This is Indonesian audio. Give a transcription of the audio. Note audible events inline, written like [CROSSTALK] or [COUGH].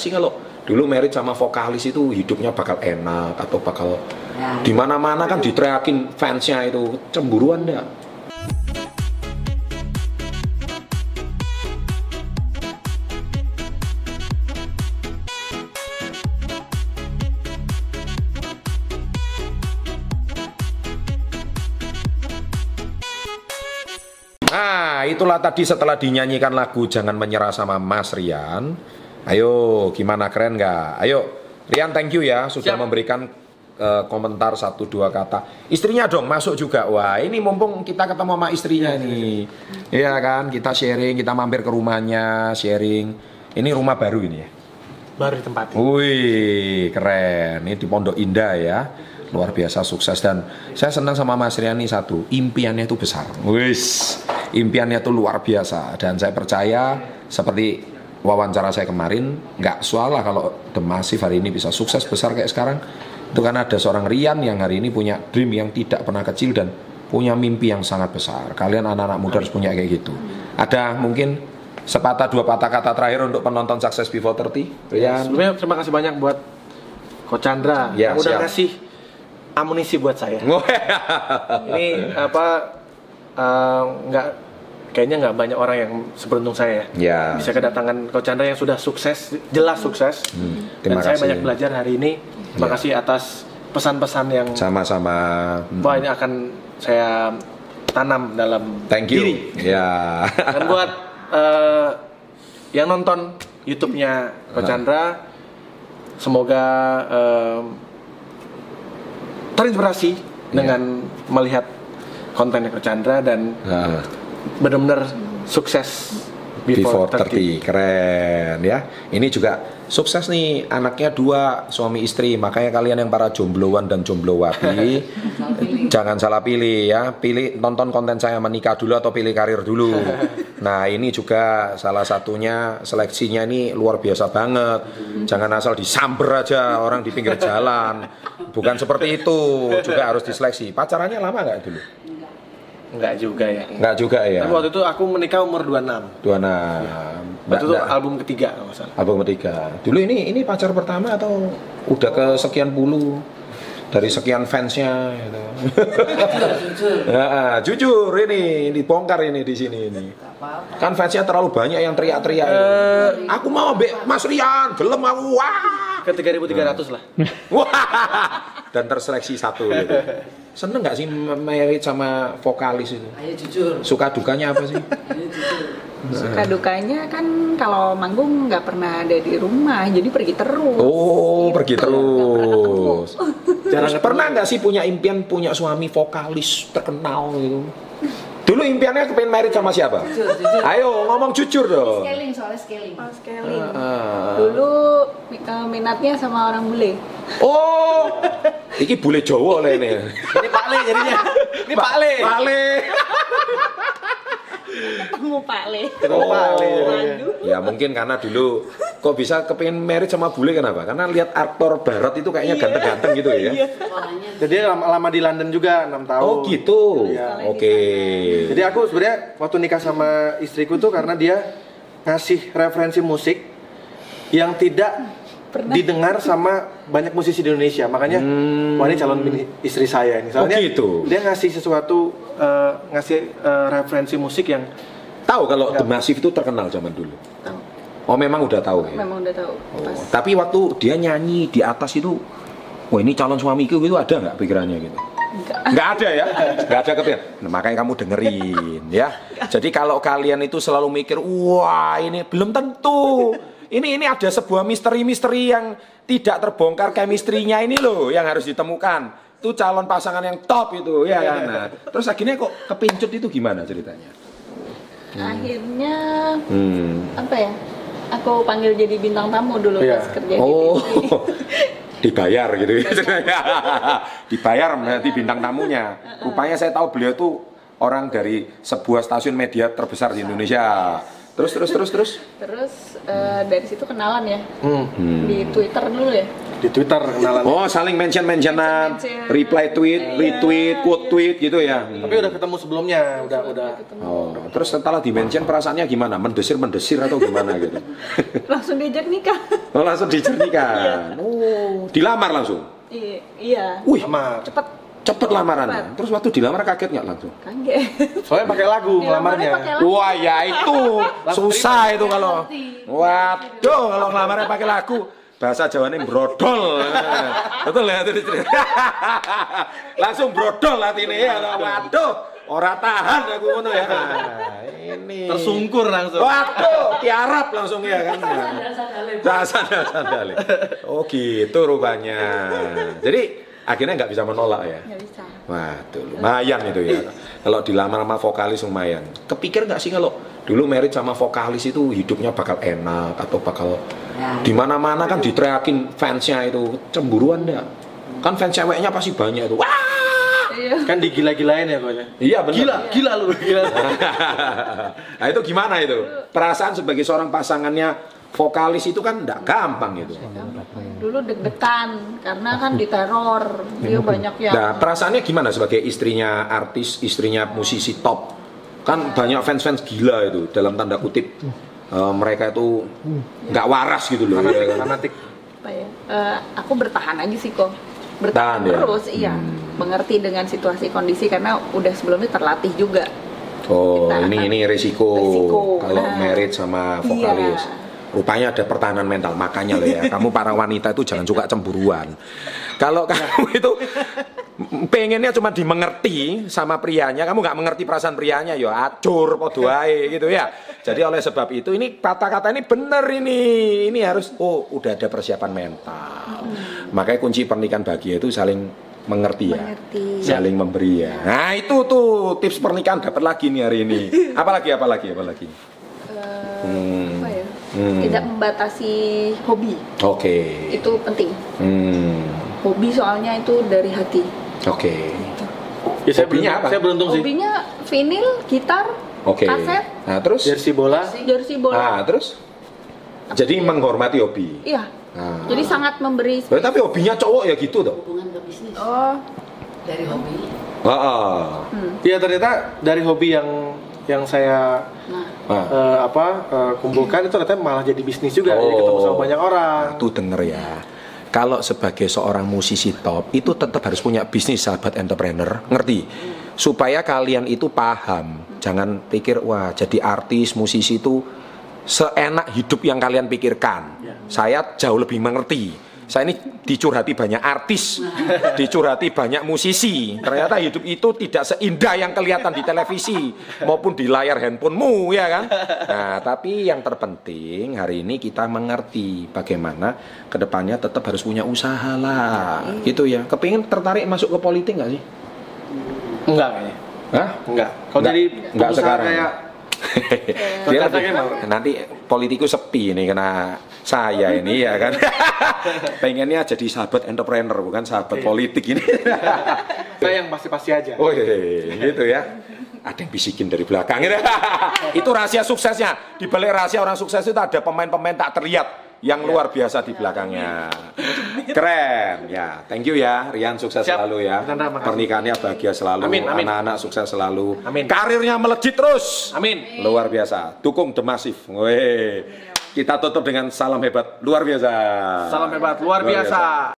nggak sih kalau dulu merit sama vokalis itu hidupnya bakal enak atau bakal Ya. di mana-mana kan diteriakin fansnya itu cemburuan nggak? Nah, itulah tadi setelah dinyanyikan lagu Jangan Menyerah sama Mas Rian. Ayo, gimana keren nggak? Ayo, Rian thank you ya sudah Siap. memberikan eh, komentar satu dua kata. Istrinya dong masuk juga. Wah, ini mumpung kita ketemu sama istrinya nih. Iya kan, kita sharing, kita mampir ke rumahnya, sharing. Ini rumah baru ini ya. Baru ditempati. Wih, keren. Ini di Pondok Indah ya. Luar biasa sukses dan saya senang sama Mas Rian ini satu, impiannya itu besar. Wis, impiannya itu luar biasa dan saya percaya seperti wawancara saya kemarin nggak salah kalau The Massive hari ini bisa sukses besar kayak sekarang itu kan ada seorang Rian yang hari ini punya dream yang tidak pernah kecil dan punya mimpi yang sangat besar. Kalian anak-anak muda harus punya kayak gitu. Ada mungkin sepatah dua patah kata terakhir untuk penonton Success Before 30? Rian. Sebelumnya terima kasih banyak buat Coach Chandra Ya, yang udah siap. ngasih amunisi buat saya. [LAUGHS] Ini apa eh, nggak kayaknya nggak banyak orang yang seberuntung saya ya. Ya. Bisa kedatangan Coach Chandra yang sudah sukses, jelas sukses. Hmm, Dan terima saya kasih. banyak belajar hari ini. Terima Ya. kasih atas pesan-pesan yang Sama-sama. Hmm. wah ini akan saya tanam dalam Thank you. diri. Ya. [LAUGHS] Dan buat eh, yang nonton YouTube-nya Coach Nah. Chandra, semoga eh, terinspirasi dengan melihat kontennya Coach Chandra dan Nah, benar-benar sukses before, before, 30. 30. Keren ya. Ini juga sukses nih anaknya dua suami istri. Makanya kalian yang para jombloan dan jomblowati [LAUGHS] jangan salah pilih ya. Pilih nonton konten saya menikah dulu atau pilih karir dulu. [LAUGHS] Nah, ini juga salah satunya seleksinya ini luar biasa banget. Jangan asal disamber aja orang di pinggir jalan. Bukan seperti itu, juga harus diseleksi. Pacarannya lama nggak dulu? Enggak juga ya. Nggak juga ya. Tapi waktu itu aku menikah umur 26. Dua enam. Waktu itu album ketiga kalau salah. Abang ketiga. Dulu ini ini pacar pertama atau udah ke sekian puluh dari sekian fansnya gitu. Ya, jujur ini dibongkar ini di sini ini. Kan fansnya terlalu banyak yang teriak-teriak. ini. aku mau Mas Rian, gelem aku. Wah. Ke 3300 lah. Wah. Dan terseleksi satu gitu. Seneng nggak sih merit sama vokalis itu? Ayo jujur. Suka dukanya apa sih? Ayo jujur. Suka dukanya kan kalau manggung nggak pernah ada di rumah, jadi pergi terus. Oh, pergi Gitu, ketemu. terus. Jarang pernah nggak sih punya impian punya suami vokalis terkenal gitu? Dulu impiannya kepengen married sama siapa? Jujur, jujur. Ayo ngomong jujur dong. Scaling soalnya scaling. Oh, scaling. Ah. Dulu eh, minatnya sama orang bule. Oh, iki bule Jawa lah ini. Ini Pak Le jadinya. Ini Pak Le. Ketemu Pak Le. Ketemu Pak Le jadinya. Waduh. Ya mungkin karena dulu kok bisa kepengen married sama bule kenapa? Karena lihat aktor barat itu kayaknya ganteng-ganteng gitu ya. Warnanya Jadi lama, lama di London juga 6 tahun. Oh gitu. Iya. Oke. Jadi aku sebenarnya waktu nikah sama istriku tuh karena dia ngasih referensi musik yang tidak Pernah. didengar sama banyak musisi di Indonesia. Makanya wah ini calon istri saya ini. Soalnya Hmm. Oh, gitu. dia ngasih sesuatu eh, ngasih eh, referensi musik yang Tahu kalau The Massive itu terkenal zaman dulu. Tahu. Oh memang udah tahu ya. Memang udah tahu. Oh, Pas. tapi waktu dia nyanyi di atas itu, wah ini calon suamiku itu ada nggak pikirannya gitu? Enggak. Nggak ada ya, nggak ada kepikiran. Nah, makanya kamu dengerin ya. Jadi kalau kalian itu selalu mikir, wah ini belum tentu. Ini ini ada sebuah misteri-misteri yang tidak terbongkar chemistry-nya ini loh yang harus ditemukan. Itu calon pasangan yang top itu ya kan. Nah, terus akhirnya kok kepincut itu gimana ceritanya? Akhirnya Hmm. apa ya? Aku panggil jadi bintang tamu dulu Iya. pas kerja Oh, di [LAUGHS] dibayar gitu ya. [LAUGHS] dibayar nanti bintang tamunya. Rupanya saya tahu beliau tuh orang dari sebuah stasiun media terbesar di Indonesia. Terus terus terus terus. Terus eh, dari situ kenalan ya hmm, Hmm. di Twitter dulu ya. di Twitter kenalan. Oh, saling mention-mentionan, Mention-mention. reply tweet, retweet, quote tweet gitu ya. Tapi udah ketemu sebelumnya, udah udah. Oh, terus setelah di-mention perasaannya gimana? Mendesir-mendesir atau gimana gitu? [LAUGHS] Langsung diajak nikah. Oh, langsung dicernikan. Oh, dilamar langsung. Iya, iya. Wih, Sama. Cepet cepet lamarannya. Cepat. Terus waktu dilamar kaget nggak langsung? kaget. Soalnya pakai lagu ngelamarnya. Wah ya itu susah itu kalau waduh kalau ngelamarnya pakai lagu bahasa Jawanya brodol betul ya itu langsung brodol hati ini ya waduh ora tahan aku ngono ya Nah, ini Tersungkur langsung. waduh tiarap langsung ya kan sandal sandal oh gitu rupanya jadi akhirnya nggak bisa menolak ya Nggak bisa. Waduh, lumayan itu ya. Kalau dilamar sama vokalis lumayan. Kepikir nggak sih kalau dulu merit sama vokalis itu hidupnya bakal enak atau bakal di mana-mana kan diteriakin fansnya itu cemburuan nggak? Kan fans ceweknya pasti banyak itu. Wah! Iya. Kan digila-gilain ya pokoknya. Iya benar. Gila, gila lu, gila. [LAUGHS] nah itu gimana itu? Perasaan sebagai seorang pasangannya vokalis itu kan nggak gampang gitu. Dulu deg-degan karena kan diteror. Dia banyak yang Nah, perasaannya gimana sebagai istrinya artis, istrinya musisi top? Kan banyak fans-fans gila itu dalam tanda kutip. Eh, mereka itu nggak waras gitu loh. ya? Fanatik. apa ya? eh, aku bertahan aja sih kok. Tahan Bertahan ya? terus, iya. Mengerti dengan situasi kondisi karena udah sebelumnya terlatih juga. Oh, Kita ini ini resiko, Resiko, kalau nah. merit sama vokalis. Iya. Rupanya ada pertahanan mental, makanya loh ya. [LAUGHS] Kamu para wanita itu jangan suka cemburuan. Kalau kamu itu pengennya cuma dimengerti sama prianya, kamu nggak mengerti perasaan prianya, ya acur, podo ae, gitu ya. Jadi oleh sebab itu ini kata-kata ini bener ini, ini harus oh udah ada persiapan mental. Makanya kunci pernikahan bahagia itu saling mengerti ya, Mengerti. saling memberi ya. Nah itu tuh tips pernikahan dapat lagi nih hari ini. [LAUGHS] Apalagi apalagi apalagi. Eh, Hmm. Apa ya? Hmm. Tidak membatasi hobi. Oke. Itu penting. Hmm. Hobi soalnya itu dari hati. Oke. Ya, saya Hobinya beruntung, apa? Saya beruntung sih. Hobinya vinil, gitar, Oke. kaset, Nah terus? Jersey bola. jersey bola. Ah terus? Jadi menghormati hobi. Iya. Nah. Jadi sangat memberi Berarti tapi hobinya cowok ya gitu tuh. hubungan ke bisnis Oh, dari hobi Heeh. Iya ternyata dari hobi yang yang saya nah eh, apa eh, kumpulkan itu ternyata malah jadi bisnis juga. Jadi ketemu sama banyak orang. Nah, tuh denger ya. Kalau sebagai seorang musisi top itu tetap harus punya bisnis sahabat entrepreneur, ngerti? Supaya kalian itu paham. Jangan pikir wah jadi artis, musisi itu seenak hidup yang kalian pikirkan. Saya jauh lebih mengerti. Saya ini dicurhati banyak artis, dicurhati banyak musisi. Ternyata hidup itu tidak seindah yang kelihatan di televisi maupun di layar handphonemu, ya kan? Nah, tapi yang terpenting hari ini kita mengerti bagaimana ke depannya tetap harus punya usaha lah, gitu ya. Kepingin tertarik masuk ke politik nggak sih? Enggak kayaknya. Hah? Enggak. Kalau Enggak. jadi Enggak sekarang. kayak Dia Kata-kata lebih- gimana? nanti politikus sepi nih kena saya ini ya kan. [LAUGHS] Pengennya jadi sahabat entrepreneur bukan sahabat politik ini. [LAUGHS] saya yang pasti-pasti aja. Oh iya, gitu ya. Ada yang bisikin dari belakang. [LAUGHS] itu rahasia suksesnya. Di balik rahasia orang sukses itu ada pemain-pemain tak terlihat yang luar biasa di belakangnya. Keren. Ya, thank you ya Rian sukses Siap. selalu ya. Chandra. Pernikahannya bahagia selalu. Amin, amin. Anak-anak sukses selalu. Amin. Karirnya melejit terus. Amin. Luar biasa. Dukung The Massive. Weh. Kita tutup dengan salam hebat luar biasa. Salam hebat luar biasa.